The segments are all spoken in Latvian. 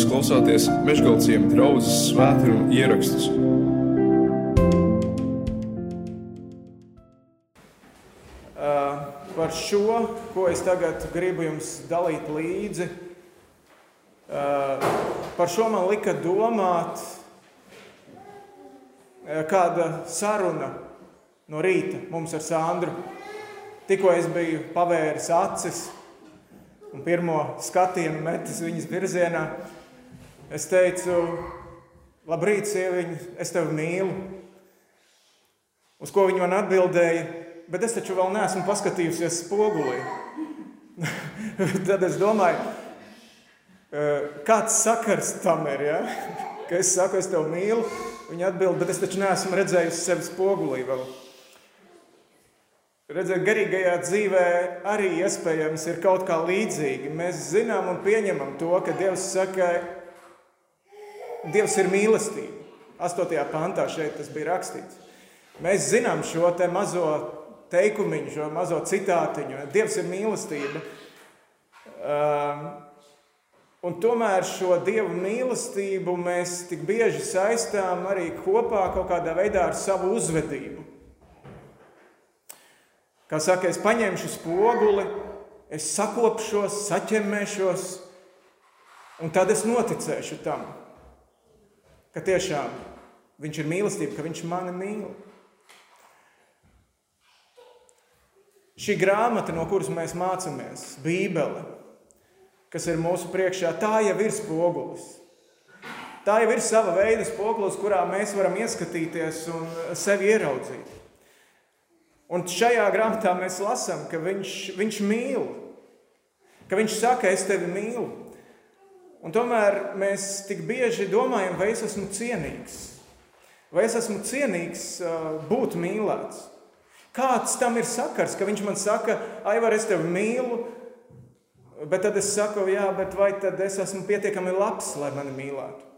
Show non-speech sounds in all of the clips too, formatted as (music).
Jūs klausāties Meškāļu draugas svētkrājuma ierakstus. Uh, par šo, ko es tagad gribu jums dalīt līdzi, uh, par šo man lika domāt uh, kāda saruna no rīta mums ar Sandru. Tikko es biju pavēris acis un pirmo skatienu metis viņas virzienā, es teicu, labrīt, sieviņ, es tevi mīlu. Uz ko viņa man atbildēja, bet es taču vēl neesmu paskatījusies spogulī. (laughs) Tad es domāju, kāds sakars tam ir, ja? (laughs) ka es saku, es tevi mīlu, viņa atbild, bet es taču neesmu redzējusi sevi spogulī vēl. Redziet, garīgajā dzīvē arī iespējams ir kaut kā līdzīga. Mēs zinām un pieņemam to, ka Dievs saka, Dievs ir mīlestība. 8. pantā šeit tas bija rakstīts. Mēs zinām šo te mazo teikumiņu, šo mazo citātiņu. Dievs ir mīlestība. Um, un tomēr šo Dieva mīlestību mēs tik bieži saistām arī kopā kaut kādā veidā ar savu uzvedību. Kā saka, es paņemšu spoguli, es sakopšos, saķemmēšos, un tad es noticēšu tam, ka tiešām viņš ir mīlestība, ka viņš mani mīl. Šī grāmata, no kuras mēs mācāmies, Bībele, kas ir mūsu priekšā, tā jau ir spogulis. Tā jau ir sava veida spogulis, kurā mēs varam ieskatīties un sevi ieraudzīt. Un šajā grāmatā mēs lasām, ka viņš, viņš mīl, ka viņš saka, es tevi mīlu. Un tomēr mēs tik bieži domājam, vai es esmu cienīgs, vai es esmu cienīgs būt mīlēts. Kāds tam ir sakars, ka viņš man saka, Aivar, es tevi mīlu, bet tad es saku, jā, bet vai tad es esmu pietiekami labs, lai mani mīlētu?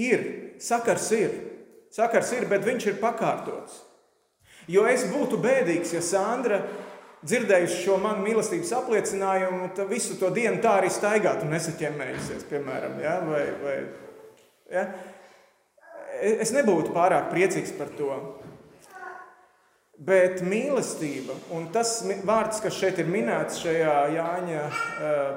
Ir, sakars ir, sakars ir, bet viņš ir pakārtots. Jo es būtu bēdīgs, ja Sandra dzirdējusi šo manu mīlestības apliecinājumu, tad visu to dienu tā arī staigātu un nesaķemmējusies, piemēram, ja? vai, vai, ja? es nebūtu pārāk priecīgs par to. Bet mīlestība, un tas vārds, kas šeit ir minēts šajā Jāņa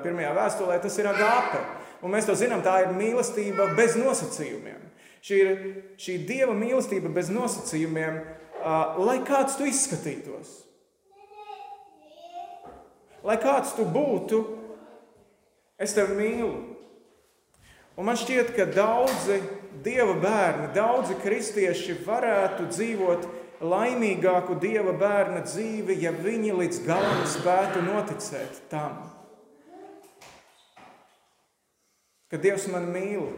pirmajā vēstulē, tas ir agāpe. Un mēs to zinām, tā ir mīlestība bez nosacījumiem. Šī ir šī dieva mīlestība bez nosacījumiem, lai kāds tu izskatītos. Lai kāds tu būtu, es tevi mīlu. Un man šķiet, ka daudzi dieva bērni, daudzi kristieši varētu dzīvot laimīgāku dieva bērna dzīvi, ja viņi līdz galam spētu noticēt tam, ka Dievs man mīl.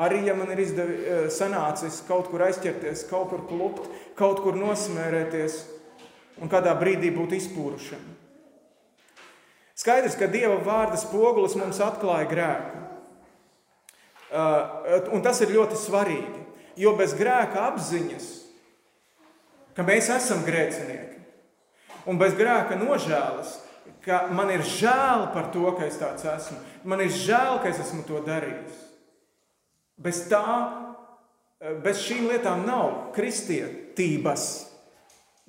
Arī ja man ir izdevi, sanācis kaut kur aizķerties, kaut kur klupt, kaut kur nosmērēties un kādā brīdī būt izpūrušam. Skaidrs, ka Dieva vārda spogulis mums atklāja grēku. Uh, un tas ir ļoti svarīgi, jo bez grēka apziņas, ka mēs esam grēcinieki, un bez grēka nožēlas, ka man ir žēl par to, ka es tāds esmu, man ir žēl, ka es esmu to darījis. Bez tā, bez šīm lietām nav kristietības.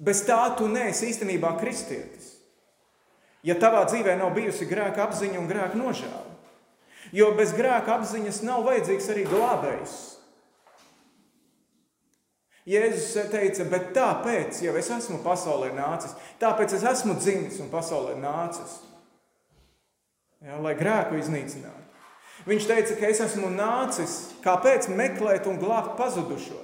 Bez tā tu neesi īstenībā kristietis. Ja tavā dzīvē nav bijusi grēka apziņa un grēka nožēla. Jo bez grēka apziņas nav vajadzīgs arī glābējs. Jēzus teica, bet tāpēc, ja es esmu pasaulē nācis, tāpēc es esmu dzimis un pasaulē nācis, ja, lai grēku iznīcinātu. Viņš teica, ka es esmu nācis, kāpēc meklēt un glābt pazudušo.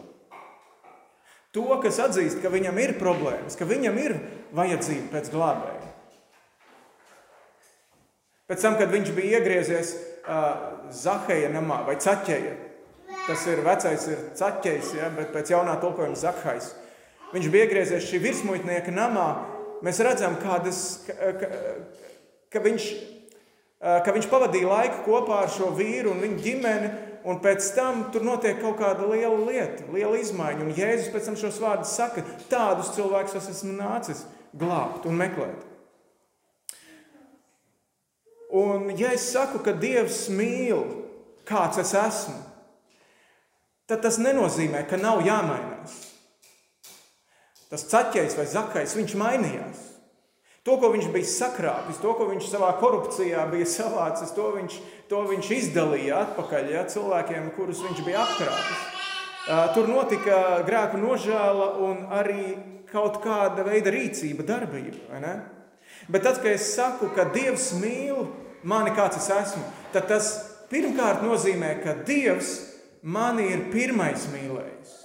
To, kas atzīst, ka viņam ir problēmas, ka viņam ir vajadzība pēc glābēja. Pēc tam, kad viņš bija iegriezies uh, Zaheja namā vai Caķeja, tas ir vecais, ir Caķejs, ja, bet pēc jaunā tulkojuma Zahais. Viņš bija iegriezies šī virsmuitnieka namā. Mēs redzam, kādas, ka, ka, ka, viņš, uh, ka viņš pavadīja laiku kopā ar šo vīru un viņa ģimeni, un pēc tam tur notiek kaut kāda liela lieta, liela izmaiņa. Un Jēzus pēc tam šos vārdus saka, tādus cilvēkus es esmu nācis glābt un meklēt. Un, ja es saku, ka Dievs mīl, kāds es esmu, tad tas nenozīmē, ka nav jāmainās. Tas caķis vai zakais, viņš mainījās. To, ko viņš bija sakrāpis, to, ko viņš savā korupcijā bija savācis, to viņš, to viņš izdalīja atpakaļ ja, cilvēkiem, kurus viņš bija apkrāpis. Tur notika grēku nožēla un arī kaut kāda veida rīcība, darbība. Bet tad, kad es saku, ka Dievs mīl mani, kāds es esmu, tad tas pirmkārt nozīmē, ka Dievs mani ir pirmais mīlējis.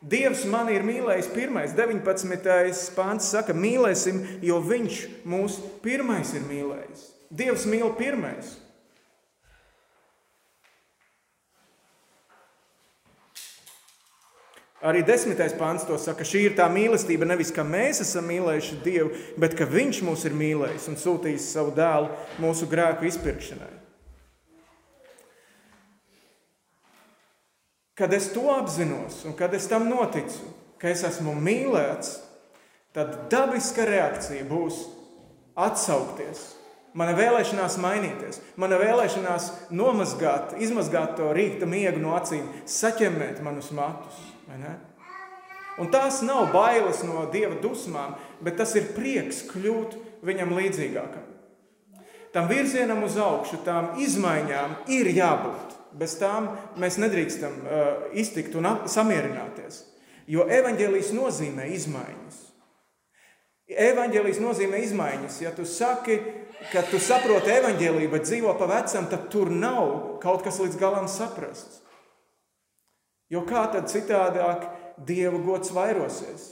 Dievs man ir mīlējis pirmais, 19. pāns saka, mīlēsim, jo Viņš mūs pirmais ir mīlējis. Dievs mīl pirmais. Arī desmitais pāns to saka, šī ir tā mīlestība, nevis ka mēs esam mīlējuši Dievu, bet ka Viņš mūs ir mīlējis un sūtījis savu dēlu mūsu grēku izpirkšanai. Kad es to apzinos un kad es tam noticu, ka es esmu mīlēts, tad dabiska reakcija būs atsaukties. Mana vēlēšanās mainīties, mana vēlēšanās nomazgāt, izmazgāt to rīta miegu no acīm, saķemmēt manus matus. Un tās nav bailes no dieva dusmām, bet tas ir prieks kļūt viņam līdzīgākam. Tam virzienam uz augšu, tām izmaiņām ir jābūt. Bez tām mēs nedrīkstam uh, iztikt un samierināties. Jo evaņģēlijs nozīmē izmaiņas. Evangelijas nozīmē izmaiņas. Ja tu saki, ka tu saproti evaņģēlīju, bet dzīvo pa vecam, tad tur nav kaut kas līdz galam saprasts. Jo kā tad citādāk Dieva gods vairosies?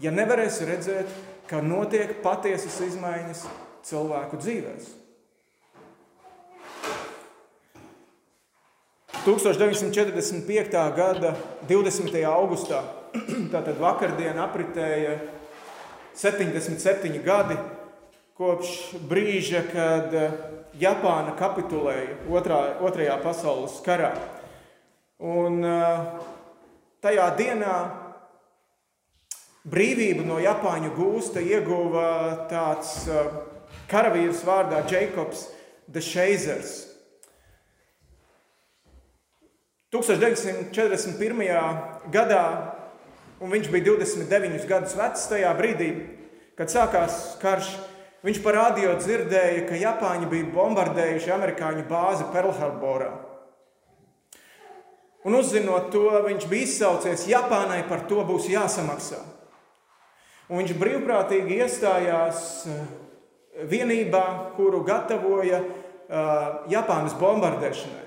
Ja nevarēsi redzēt, ka notiek patiesas izmaiņas cilvēku dzīvēm. 1945. gada 20. augustā, (clears throat) tātad vakardien apritēja 77 gadi kopš brīža, kad Japāna kapitulēja otrā, otrajā pasaules karā. Un tajā dienā brīvību no Japāņu gūsta ieguva tāds karavīrs vārdā Jēkabs Dešeizers. 1941. gadā, un viņš bija 29 gadus vecs tajā brīdī, kad sākās karš, viņš par radio dzirdēja, ka Japāņi bija bombardējuši amerikāņu bāzi Pearlharborā. Un uzzinot to, viņš bija izsaucies, Japānai par to būs jāsamaksā. Un viņš brīvprātīgi iestājās eh, vienībā, kuru gatavoja uh, Japānas bombardēšanai.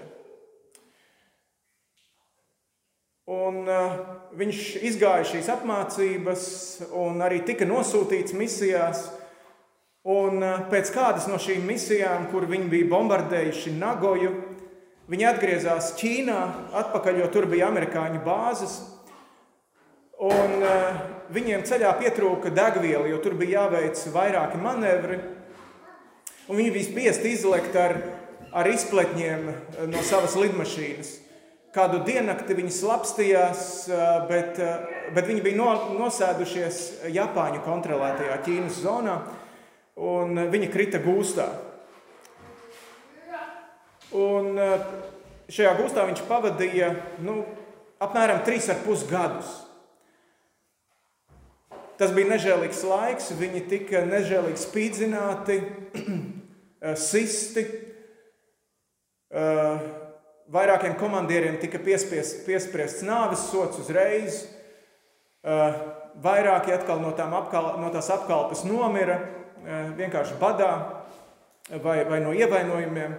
Un, uh, viņš izgāja šīs apmācības un arī tika nosūtīts misijās. Un, pēc kādas no šīm misijām, kur viņi bija bombardējuši Nagoju, viņi atgriezās Ķīnā, atpakaļ, jo tur bija amerikāņu bāzes. Un, uh, viņiem ceļā pietrūka degviela, jo tur bija jāveic vairāki manevri. Un viņi bija spiesti izlekt ar, ar izpletņiem no savas lidmašīnas. Kādu diennakti viņi slapstījās, bet, bet viņi bija no, nosēdušies Japāņu kontrolētajā Ķīnas zonā, un viņi krita gūstā. Un šajā gūstā viņš pavadīja nu, apmēram 3,5 gadus. Tas bija nežēlīgs laiks, viņi tika nežēlīgi spīdzināti, (clears throat) sisti. Uh, vairākiem komandieriem tika piespiests, piespriests nāves sots uzreiz. Vairāki atkal no, apkal, no tās apkalpes nomira vienkārši badā vai, vai no ievainojumiem.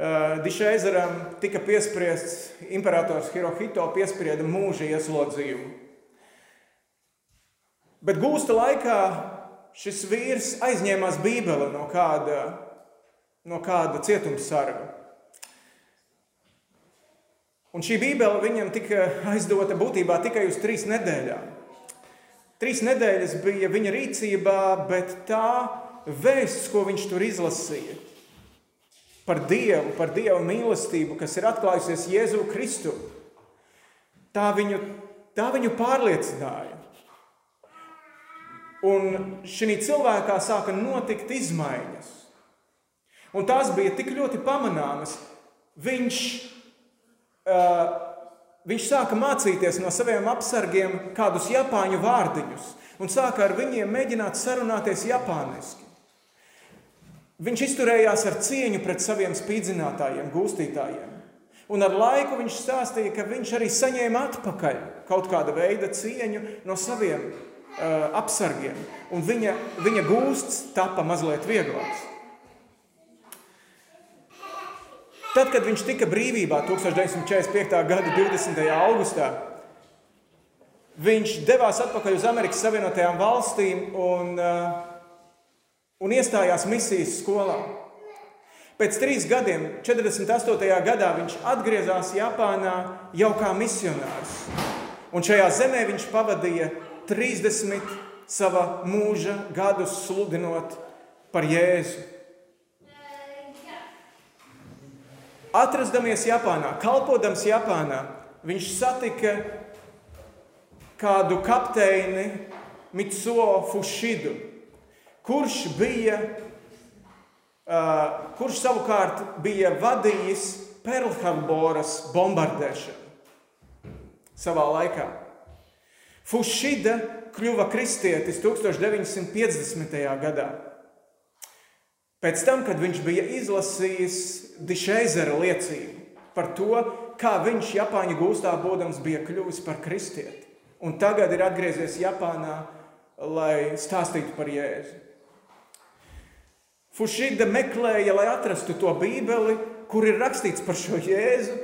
Eh, Dišeizaram tika piespriests, imperators Hirohito piesprieda mūža ieslodzījumu. Bet gūsta laikā šis vīrs aizņēmās Bībeli no kāda, no kāda cietumsarga. Un šī bībele viņam tika aizdota būtībā tikai uz trīs nedēļām. Trīs nedēļas bija viņa rīcībā, bet tā vēsts, ko viņš tur izlasīja, par Dievu, par Dieva mīlestību, kas ir atklājusies Jēzu Kristu, tā viņu, tā viņu pārliecināja. Un šī cilvēkā sāka notikt izmaiņas. Un tās bija tik ļoti pamanāmas. Viņš, uh, viņš sāka mācīties no saviem apsargiem kādus japāņu vārdiņus un sāka ar viņiem mēģināt sarunāties japāniski. Viņš izturējās ar cieņu pret saviem spīdzinātājiem, gūstītājiem. Un ar laiku viņš stāstīja, ka viņš arī saņēma atpakaļ kaut kāda veida cieņu no saviem uh, apsargiem. Un viņa, viņa gūsts tapa mazliet vieglāks. Tad, kad viņš tika brīvībā 1945. gada 20. augustā, viņš devās atpakaļ uz Amerikas Savienotajām valstīm un, uh, un iestājās misijas skolā. Pēc trīs gadiem, 48. gadā, viņš atgriezās Japānā jau kā misionārs. Un šajā zemē viņš pavadīja 30 sava mūža gadus sludinot par Jēzu. Atrastamies Japānā, kalpodams Japānā, viņš satika kādu kapteini Mitsuo Fushidu, kurš bija, uh, kurš savukārt bija vadījis Perlharboras bombardēšanu savā laikā. Fušida kļuva kristietis 1950. gadā. Pēc tam, kad viņš bija izlasījis Dišeizera liecību par to, kā viņš Japāņu gūstā būdams bija kļuvis par kristieti. Un tagad ir atgriezies Japānā, lai stāstītu par Jēzu. Fušida meklēja, lai atrastu to bībeli, kur ir rakstīts par šo Jēzu,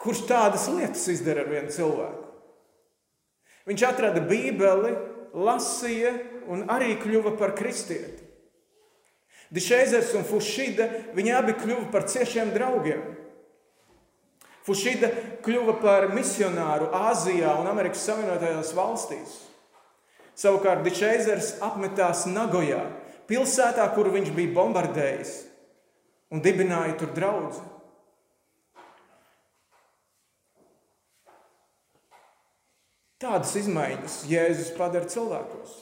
kurš tādas lietas izdara ar vienu cilvēku. Viņš atrada bībeli, lasīja un arī kļuva par kristieti. Dišeizers un Fušida, viņi abi kļuva par ciešiem draugiem. Fušida kļuva par misionāru Āzijā un Amerikas Savienotajās valstīs. Savukārt Dišeizers apmetās Nagojā, pilsētā, kuru viņš bija bombardējis, un dibināja tur draugu. Tādas izmaiņas Jēzus padara cilvēkos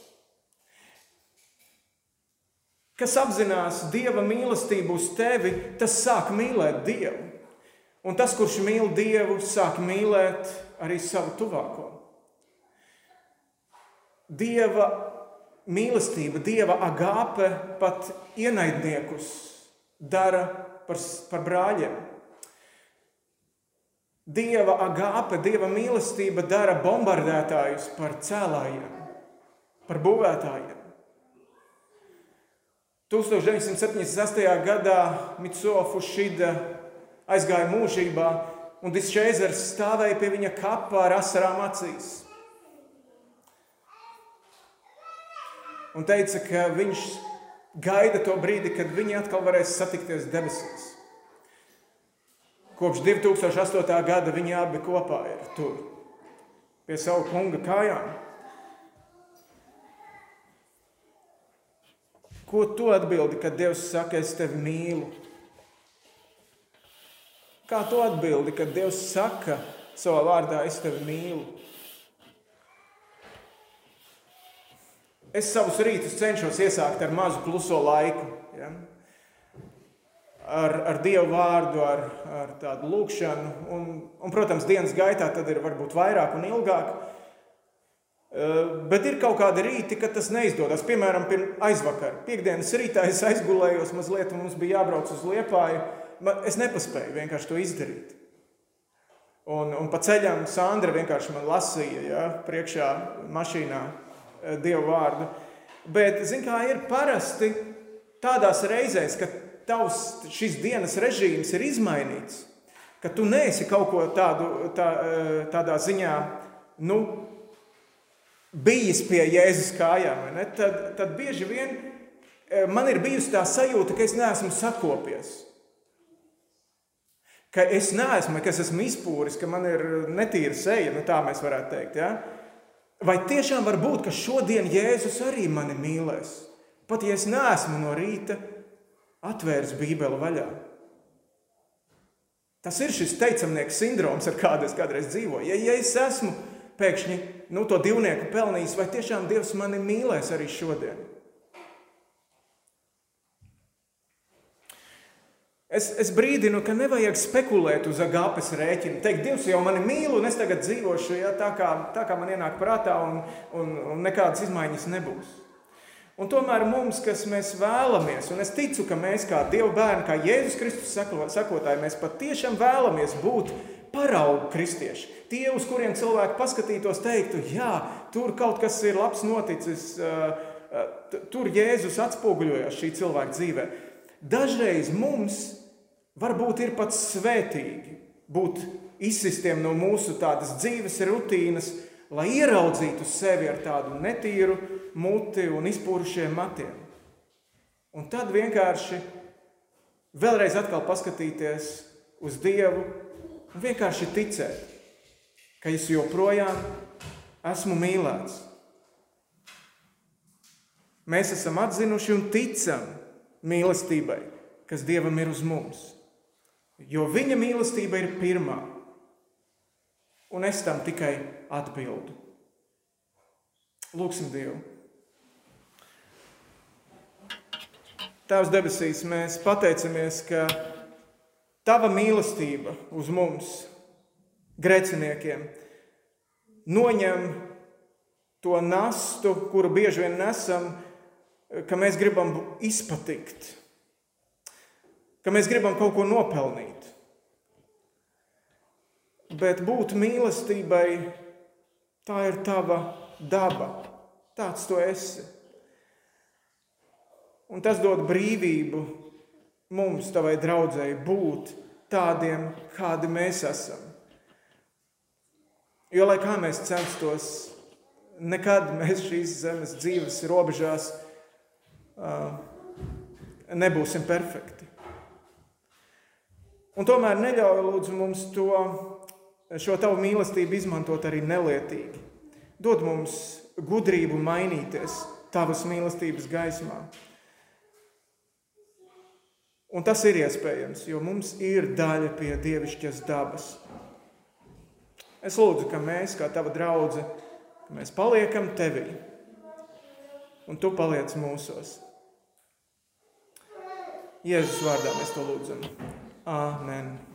kas apzinās Dieva mīlestību uz tevi, tas sāk mīlēt Dievu. Un tas, kurš mīl Dievu, sāk mīlēt arī savu tuvāko. Dieva mīlestība, Dieva agāpe pat ienaidniekus dara par, par brāļiem. Dieva agāpe, Dieva mīlestība dara bombardētājus par cēlājiem, par būvētājiem. 1978. gadā Mitsuo Fushida aizgāja mūžībā, un Dišēzers stāvēja pie viņa kapā ar asarām acīs. Un teica, ka viņš gaida to brīdi, kad viņi atkal varēs satikties debesīs. Kopš 2008. gada viņi abi kopā ir tur, pie savu kunga kājām. Ko tu atbildi, kad Dievs saka, es tevi mīlu? Kā tu atbildi, kad Dievs saka savā vārdā, es tevi mīlu? Es savus rītus cenšos iesākt ar mazu kluso laiku. Ja? Ar, ar Dievu vārdu, ar, ar tādu lūkšanu. Un, un, protams, dienas gaitā tad ir varbūt vairāk un ilgāk. Eh, bet ir kaut kādi rīti, kad tas neizdodas. Piemēram, aizvakar, piekdienas rītā es aizgulējos mazliet, un mums bija jābrauc uz liepāju. Es nepaspēju vienkārši to izdarīt. Un, un pa ceļam Sandra vienkārši man lasīja, ja, priekšā mašīnā dievu vārdu. Bet, zin kā ir parasti tādās reizēs, kad tavs šīs dienas režīms ir izmainīts, ka tu neesi kaut ko tādu, tā, eh, tādā ziņā, nu, bijis pie Jēzus kājām, tad, tad bieži vien e, man ir bijusi tā sajūta, ka es neesmu sakopies. Ka es neesmu, ka es esmu izpūris, ka man ir netīra seja, nu tā mēs varētu teikt. Ja? Vai tiešām var būt, ka šodien Jēzus arī mani mīlēs? Pat ja es neesmu no rīta atvēris Bībeli vaļā. Tas ir šis teicamnieks sindroms, ar kādu es kādreiz dzīvoju. Ja, ja es esmu pēkšņi nu, to divnieku pelnījis, vai tiešām Dievs mani mīlēs arī šodien? Es, es brīdinu, ka nevajag spekulēt uz agāpes rēķina. Teikt, Dievs jau mani mīl, un es tagad dzīvošu ja, tā, kā, tā, kā man ienāk prātā, un, un, un nekādas izmaiņas nebūs. Un tomēr mums, kas mēs vēlamies, un es ticu, ka mēs kā Dieva bērni, kā Jēzus Kristus sakotāji, mēs patiešām vēlamies būt paraugu kristieši. Tie, uz kuriem cilvēki paskatītos, teiktu, jā, tur kaut kas ir labs noticis, tur Jēzus atspoguļojas šī cilvēka dzīvē. Dažreiz mums Varbūt ir pat svētīgi būt izsistiem no mūsu tādas dzīves rutīnas, lai ieraudzītu sevi ar tādu netīru muti un izpūrušiem matiem. Un tad vienkārši vēlreiz paskatīties uz Dievu un vienkārši ticēt, ka es joprojām esmu mīlēts. Mēs esam atzinuši un ticam mīlestībai, kas Dievam ir uz mums. Jo viņa mīlestība ir pirmā, un es tam tikai atbildu. Lūksim Dievu. Tēvs debesīs, mēs pateicamies, ka Tava mīlestība uz mums, grēciniekiem, noņem to nastu, kuru bieži vien nesam, ka mēs gribam izpatikt ka mēs gribam kaut ko nopelnīt. Bet būt mīlestībai, tā ir tava daba. Tāds tu esi. Un tas dod brīvību mums, tavai draudzēji, būt tādiem, kādi mēs esam. Jo, lai kā mēs censtos, nekad mēs šīs zemes dzīves robežās uh, nebūsim perfekti. Un tomēr neļauj lūdzu mums to, šo tavu mīlestību izmantot arī nelietīgi. Dod mums gudrību mainīties tavas mīlestības gaismā. Un tas ir iespējams, jo mums ir daļa pie dievišķas dabas. Es lūdzu, ka mēs, kā tava draudzene, mēs paliekam tevī, un tu paliec mūsos. Jēzus vārdā mēs to lūdzam. Amen.